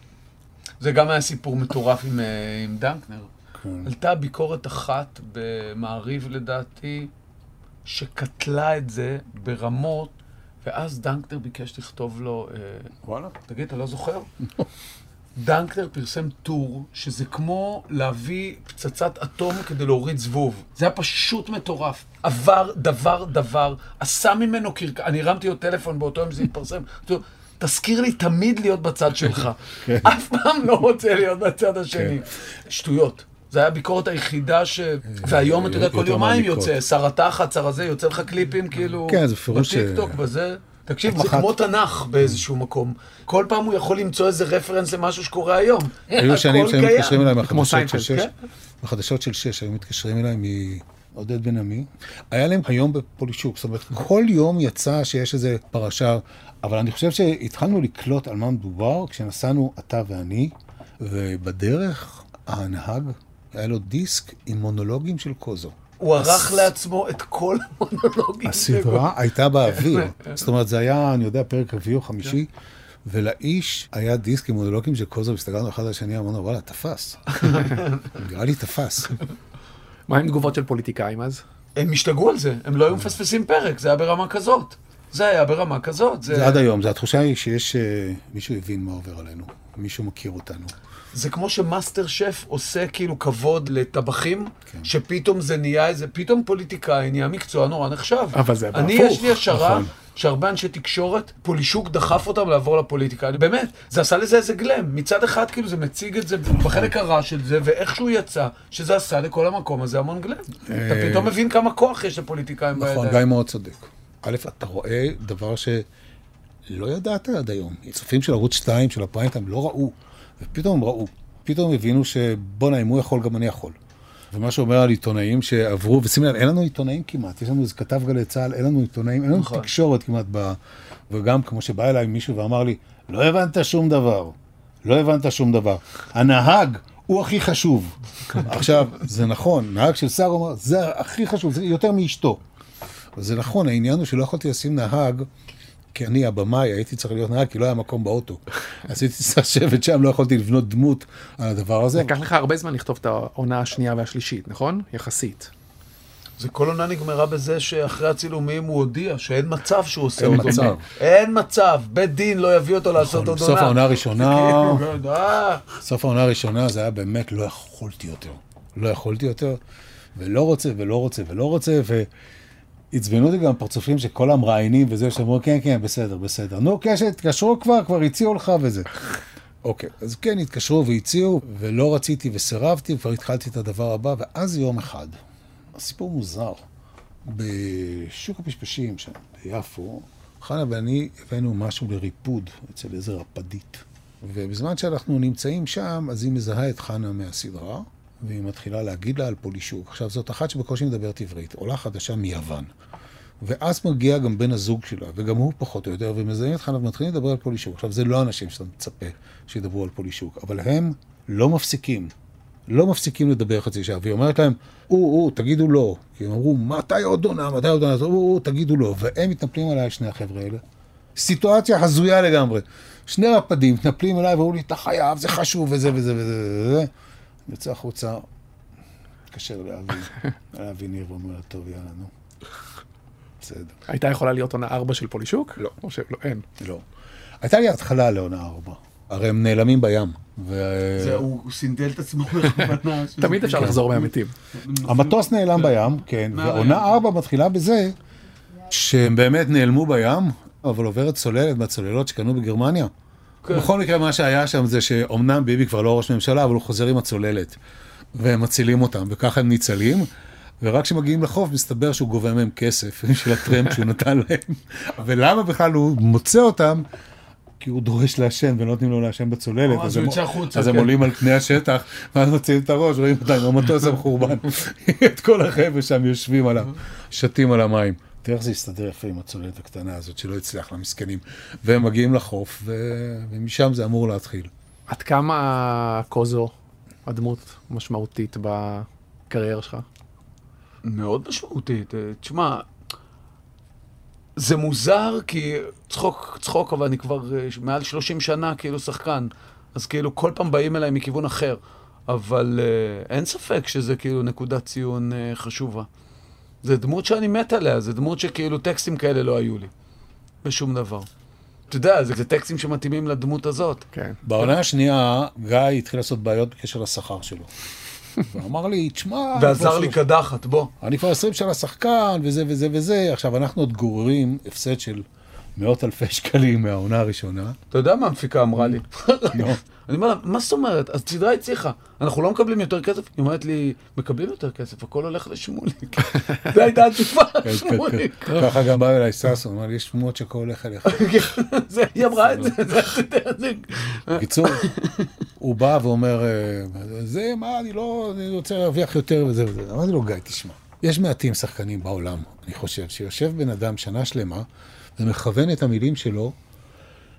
זה גם היה סיפור מטורף עם, אה, עם דנקנר. כן. עלתה ביקורת אחת במעריב לדעתי, שקטלה את זה ברמות, ואז דנקנר ביקש לכתוב לו, אה, וואלה. תגיד, אתה לא זוכר? דנקנר פרסם טור שזה כמו להביא פצצת אטום כדי להוריד זבוב. זה היה פשוט מטורף. עבר דבר דבר, עשה ממנו קרקע. אני הרמתי לו טלפון באותו יום שזה התפרסם. תזכיר לי תמיד להיות בצד שלך. אף פעם לא רוצה להיות בצד השני. שטויות. זה היה הביקורת היחידה ש... והיום, אתה יודע, כל יומיים. יוצא, שר התחת, שר הזה, יוצא לך קליפים כאילו... כן, זה בפירוש בטיקטוק, בזה. תקשיב, זה כמו תנ"ך באיזשהו מקום. כל פעם הוא יכול למצוא איזה רפרנס למשהו שקורה היום. <laughs> היו שנים שהיו. מתקשרים אליי מהחדשות של שש, בחדשות של שש, היו מתקשרים אליי מעודד בן עמי. היה להם היום בפולישוק, זאת אומרת, כל יום יצא שיש איזה פרשה, אבל אני חושב שהתחלנו לקלוט על מה מדובר כשנסענו אתה ואני, ובדרך הנהג, היה לו דיסק עם מונולוגים של קוזו. הוא ערך לעצמו את כל המונולוגים. הסדרה הייתה באוויר. <laughs> זאת אומרת, זה היה, אני יודע, פרק רביעי או חמישי, ולאיש היה דיסק עם מונולוגים של קוזו, הסתכלנו אחד על השני, אמרנו, וואלה, תפס. <laughs> נראה לי תפס. מה עם תגובות של פוליטיקאים אז? הם השתגעו על זה, הם לא היו מפספסים פרק, זה היה ברמה כזאת. זה היה ברמה כזאת. זה עד היום, זה התחושה היא שיש, אה, מישהו הבין מה עובר עלינו, מישהו מכיר אותנו. זה כמו שמאסטר שף עושה כאילו כבוד לטבחים, כן. שפתאום זה נהיה איזה, פתאום פוליטיקאי נהיה מקצוע נורא נחשב. אבל זה אני, הפוך. יש לי השערה נכון. שהרבה אנשי תקשורת, פולישוק דחף אותם לעבור לפוליטיקה. אני- באמת, זה עשה לזה איזה גלם. מצד אחד, כאילו, זה מציג את זה בחלק הרע של זה, ואיכשהו יצא, שזה עשה לכל המקום הזה המון גלם. אתה פתאום מבין כמה כוח יש לפוליטיקאים נכון, בידיים. גיא מאוד צודק. א', אתה רואה דבר שלא ידעת עד היום. צופים של ערוץ 2, של הפריים טיים, לא ראו, ופתאום ראו. פתאום הבינו שבואנה, אם הוא יכול, גם אני יכול. ומה שאומר על עיתונאים שעברו, ושימי לב, אין לנו עיתונאים כמעט, יש לנו איזה כתב גלי צה"ל, אין לנו עיתונאים, אין לנו נכון. תקשורת כמעט ב... וגם כמו שבא אליי מישהו ואמר לי, לא הבנת שום דבר, לא הבנת שום דבר. הנהג הוא הכי חשוב. <laughs> עכשיו, זה נכון, נהג של שר אומר, זה הכי חשוב, זה יותר מאשתו. זה נכון, העניין הוא שלא יכולתי לשים נהג, כי אני הבמאי, הייתי צריך להיות נהג, כי לא היה מקום באוטו. אז הייתי צריך לשבת שם, לא יכולתי לבנות דמות על הדבר הזה. לקח לך הרבה זמן לכתוב את העונה השנייה והשלישית, נכון? יחסית. זה כל עונה נגמרה בזה שאחרי הצילומים הוא הודיע שאין מצב שהוא עושה אין עוד מצב. עונה. אין מצב, בית דין לא יביא אותו לעשות עוד עונה. בסוף העונה הראשונה, <laughs> כאילו, אה, סוף העונה הראשונה זה היה באמת, לא יכולתי יותר. לא יכולתי יותר, ולא רוצה, ולא רוצה, ולא רוצה, ועצבנו אותי גם פרצופים של כל המראיינים וזה, שאמרו, כן, כן, בסדר, בסדר. נו, קשת, התקשרו כבר, כבר הציעו לך וזה. אוקיי, אז כן, התקשרו והציעו, ולא רציתי וסירבתי, וכבר התחלתי את הדבר הבא, ואז יום אחד, הסיפור מוזר, בשוק הפשפשים שם, ביפו, חנה ואני הבאנו משהו לריפוד אצל איזה רפדית. ובזמן שאנחנו נמצאים שם, אז היא מזהה את חנה מהסדרה, והיא מתחילה להגיד לה על פולישוק. עכשיו, זאת אחת שבקושי מדברת עברית, עולה חדשה מיוון. ואז מגיע גם בן הזוג שלה, וגם הוא פחות או יותר, ומזהים אותך, ומתחילים לדבר על פולישוק. עכשיו, זה לא אנשים שאתה מצפה שידברו על פולישוק, אבל הם לא מפסיקים. לא מפסיקים לדבר חצי שעה, והיא אומרת להם, או, או, תגידו לא. כי הם אמרו, מתי עוד עונה, מתי עוד עונה, או, או, תגידו לא. והם מתנפלים עליי, שני החבר'ה האלה. סיטואציה הזויה לגמרי. שני רפדים מתנפלים עליי ואומרים לי, אתה חייב, זה חשוב, וזה וזה וזה וזה. יוצא החוצה, מתקשר לאבי, <laughs> לאבי ניר ואומר, טוב, יאללה, נו. בסדר. הייתה יכולה להיות עונה 4 של פולישוק? לא. או שלא, אין. לא. הייתה לי התחלה לעונה ארבע. הרי הם נעלמים בים. ו- זה, הוא סינדל את עצמו <laughs> בכוונה. תמיד אפשר כן. לחזור מהמתים. המטוס נעלם בים, כן. ועונה ארבע מתחילה בזה שהם באמת נעלמו בים, אבל עוברת צוללת מהצוללות שקנו בגרמניה. כן. בכל מקרה, מה שהיה שם זה שאומנם ביבי כבר לא ראש ממשלה, אבל הוא חוזר עם הצוללת. והם מצילים אותם, וככה הם ניצלים. ורק כשמגיעים לחוף, מסתבר שהוא גובה מהם כסף <laughs> של הטרמפ שהוא נתן להם. <laughs> ולמה בכלל הוא מוצא אותם? כי הוא דורש לעשן ולא נותנים לו לעשן בצוללת. אז הוא החוצה, אז הם כן. עולים על פני השטח, <laughs> ואז מוציאים את הראש, רואים אותם המטוס המחורבן. את כל החבר'ה שם יושבים עליו, שתים על המים. תראה איך זה הסתדר יפה עם הצוללת הקטנה הזאת, שלא הצליח למסכנים. והם מגיעים לחוף, ו- ומשם זה אמור להתחיל. עד כמה קוזו הדמות משמעותית בקריירה שלך? מאוד משמעותית. אה, תשמע, זה מוזר כי צחוק, צחוק, אבל אני כבר אה, מעל 30 שנה כאילו שחקן, אז כאילו כל פעם באים אליי מכיוון אחר, אבל אה, אין ספק שזה כאילו נקודת ציון חשובה. זה דמות שאני מת עליה, זה דמות שכאילו טקסטים כאלה לא היו לי, בשום דבר. אתה יודע, זה, זה טקסטים שמתאימים לדמות הזאת. כן. בעונה השנייה, גיא התחיל לעשות בעיות בקשר לשכר שלו. <laughs> ואמר לי, תשמע... ועזר לי קדחת, בוא. אני כבר 20 שנה שחקן, וזה וזה וזה. עכשיו, אנחנו עוד גוררים הפסד של מאות אלפי שקלים מהעונה הראשונה. אתה יודע מה המפיקה אמרה לי? <laughs> אני אומר לה, מה זאת אומרת? אז סדרה הצליחה. אנחנו לא מקבלים יותר כסף? היא אומרת לי, מקבלים יותר כסף, הכל הולך לשמוליק. <laughs> זו הייתה התשובה, שמוליק. ככה גם בא אליי ששון, אמר לי, יש שמועות שהכל הולך אליך. <laughs> היא אמרה את זה, זה. בקיצור, הוא בא ואומר, אה, זה, מה, אני לא, אני רוצה להרוויח יותר וזה וזה. אמרתי לו, גיא, תשמע, יש מעטים שחקנים בעולם, אני חושב, שיושב בן אדם שנה שלמה ומכוון את המילים שלו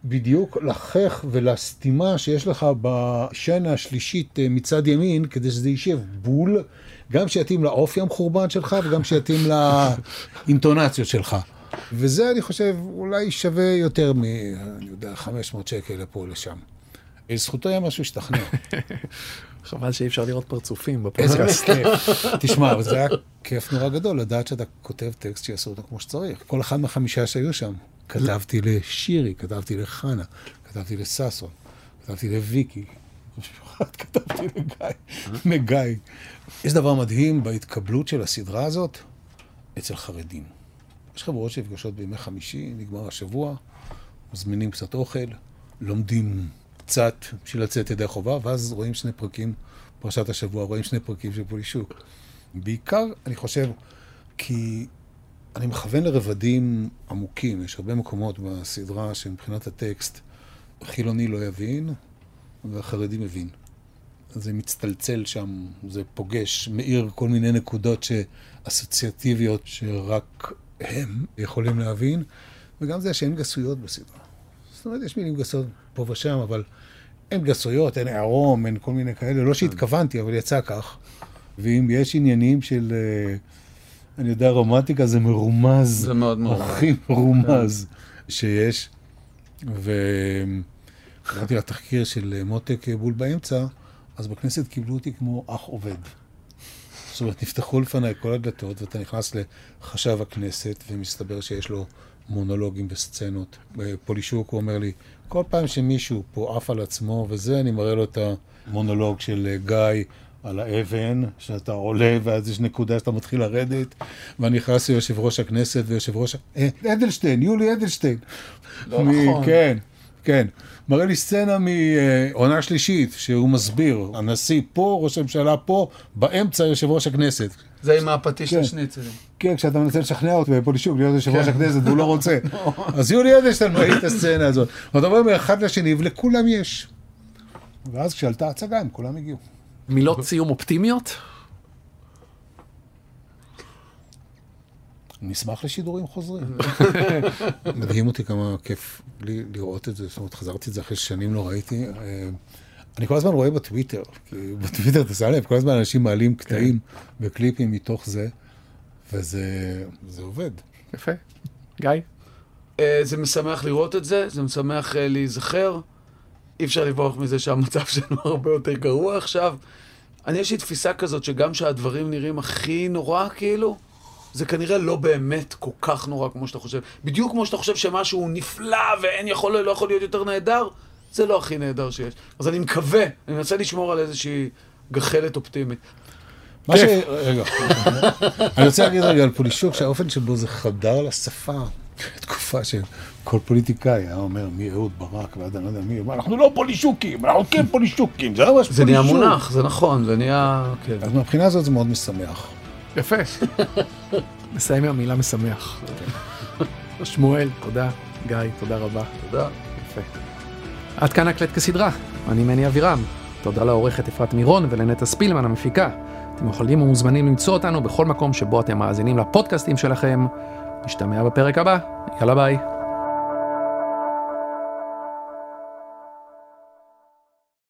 בדיוק לחך ולסתימה שיש לך בשן השלישית אה, מצד ימין, כדי שזה יישב בול, גם שיתאים לאופי המחורבן שלך וגם שיתאים <laughs> לאינטונציות שלך. וזה, אני חושב, אולי שווה יותר מ... אני יודע, 500 שקל לפה או לשם. לזכותו היה משהו השתכנע. <laughs> חבל שאי אפשר לראות פרצופים בפודקאסט. כיף. <laughs> תשמע, אבל זה היה כיף נורא גדול לדעת שאתה כותב טקסט שיעשו אותו כמו שצריך. כל אחד מהחמישה שהיו שם. כתבתי לשירי, כתבתי לחנה, כתבתי לששון, כתבתי לוויקי, <laughs> כתבתי לגיא, לגיא. יש דבר מדהים בהתקבלות של הסדרה הזאת אצל חרדים. יש חברות שנפגשות בימי חמישי, נגמר השבוע, מזמינים קצת אוכל, לומדים קצת בשביל לצאת ידי חובה, ואז רואים שני פרקים, פרשת השבוע, רואים שני פרקים של פולישוק. בעיקר, אני חושב, כי אני מכוון לרבדים עמוקים. יש הרבה מקומות בסדרה שמבחינת הטקסט, חילוני לא יבין, והחרדי מבין. זה מצטלצל שם, זה פוגש, מאיר כל מיני נקודות אסוציאטיביות שרק הם יכולים להבין, וגם זה שאין גסויות בסדרה. זאת אומרת, יש מילים גסות פה ושם, אבל אין גסויות, אין עירום, אין כל מיני כאלה. לא שהתכוונתי, אבל יצא כך. ואם יש עניינים של, אה, אני יודע, רומנטיקה, זה מרומז. זה מאוד מרומז. הכי מרומז שיש. וקראתי לתחקיר של מותק בול באמצע, אז בכנסת קיבלו אותי כמו אח עובד. זאת אומרת, נפתחו לפניי כל הדלתות, ואתה נכנס לחשב הכנסת, ומסתבר שיש לו מונולוגים וסצנות. פולישוק, הוא אומר לי, כל פעם שמישהו פה עף על עצמו וזה, אני מראה לו את המונולוג של גיא על האבן, שאתה עולה, ואז יש נקודה שאתה מתחיל לרדת, ואני נכנס ליושב ראש הכנסת, ויושב ראש... אה, אדלשטיין, יולי אדלשטיין. לא מ- נכון. כן, כן. מראה לי סצנה מעונה שלישית, שהוא מסביר, הנשיא פה, ראש הממשלה פה, באמצע יושב ראש הכנסת. זה עם הפטיש כן. לשניצלים. כן, כשאתה מנסה לשכנע אותו בפולישוק להיות יושב ראש כן. הכנסת והוא לא <laughs> רוצה. אז יולי אדלשטיין מביא את הסצנה הזאת. ואתה אומר מאחד לשני, ולכולם יש. ואז כשעלתה ההצגה, הם כולם הגיעו. מילות סיום אופטימיות? נשמח לשידורים חוזרים. <laughs> מדהים אותי כמה כיף לי לראות את זה, זאת אומרת, חזרתי את זה אחרי שנים לא ראיתי. אני כל הזמן רואה בטוויטר, כי בטוויטר, אתה שם לב, כל הזמן אנשים מעלים קטעים וקליפים מתוך זה, וזה זה עובד. יפה. גיא? אה, זה משמח לראות את זה, זה משמח אה, להיזכר. אי אפשר לברוח מזה שהמצב <laughs> שלנו הרבה יותר גרוע עכשיו. אני, יש לי תפיסה כזאת שגם שהדברים נראים הכי נורא, כאילו, זה כנראה לא באמת כל כך נורא כמו שאתה חושב. בדיוק כמו שאתה חושב שמשהו נפלא ואין יכול, לא יכול להיות יותר נהדר, זה לא הכי נהדר שיש. אז אני מקווה, אני מנסה לשמור על איזושהי גחלת אופטימית. מה ש... רגע, <laughs> אני רוצה להגיד רגע על פולישוק, שהאופן שבו זה חדר לשפה, תקופה שכל פוליטיקאי היה אומר מאהוד ברק ועד אני לא יודע מי, אנחנו לא פולישוקים, אנחנו כן פולישוקים, זה לא ממש פולישוק. זה נהיה מונח, זה נכון, זה נהיה... כן. אז מהבחינה הזאת זה מאוד משמח. יפה. <laughs> נסיים עם המילה משמח. שמואל, תודה. גיא, תודה רבה. תודה. יפה. עד כאן הקלט כסדרה, אני מני אבירם. תודה לעורכת אפרת מירון ולנטע ספילמן המפיקה. אתם יכולים ומוזמנים למצוא אותנו בכל מקום שבו אתם מאזינים לפודקאסטים שלכם. נשתמע בפרק הבא, יאללה ביי.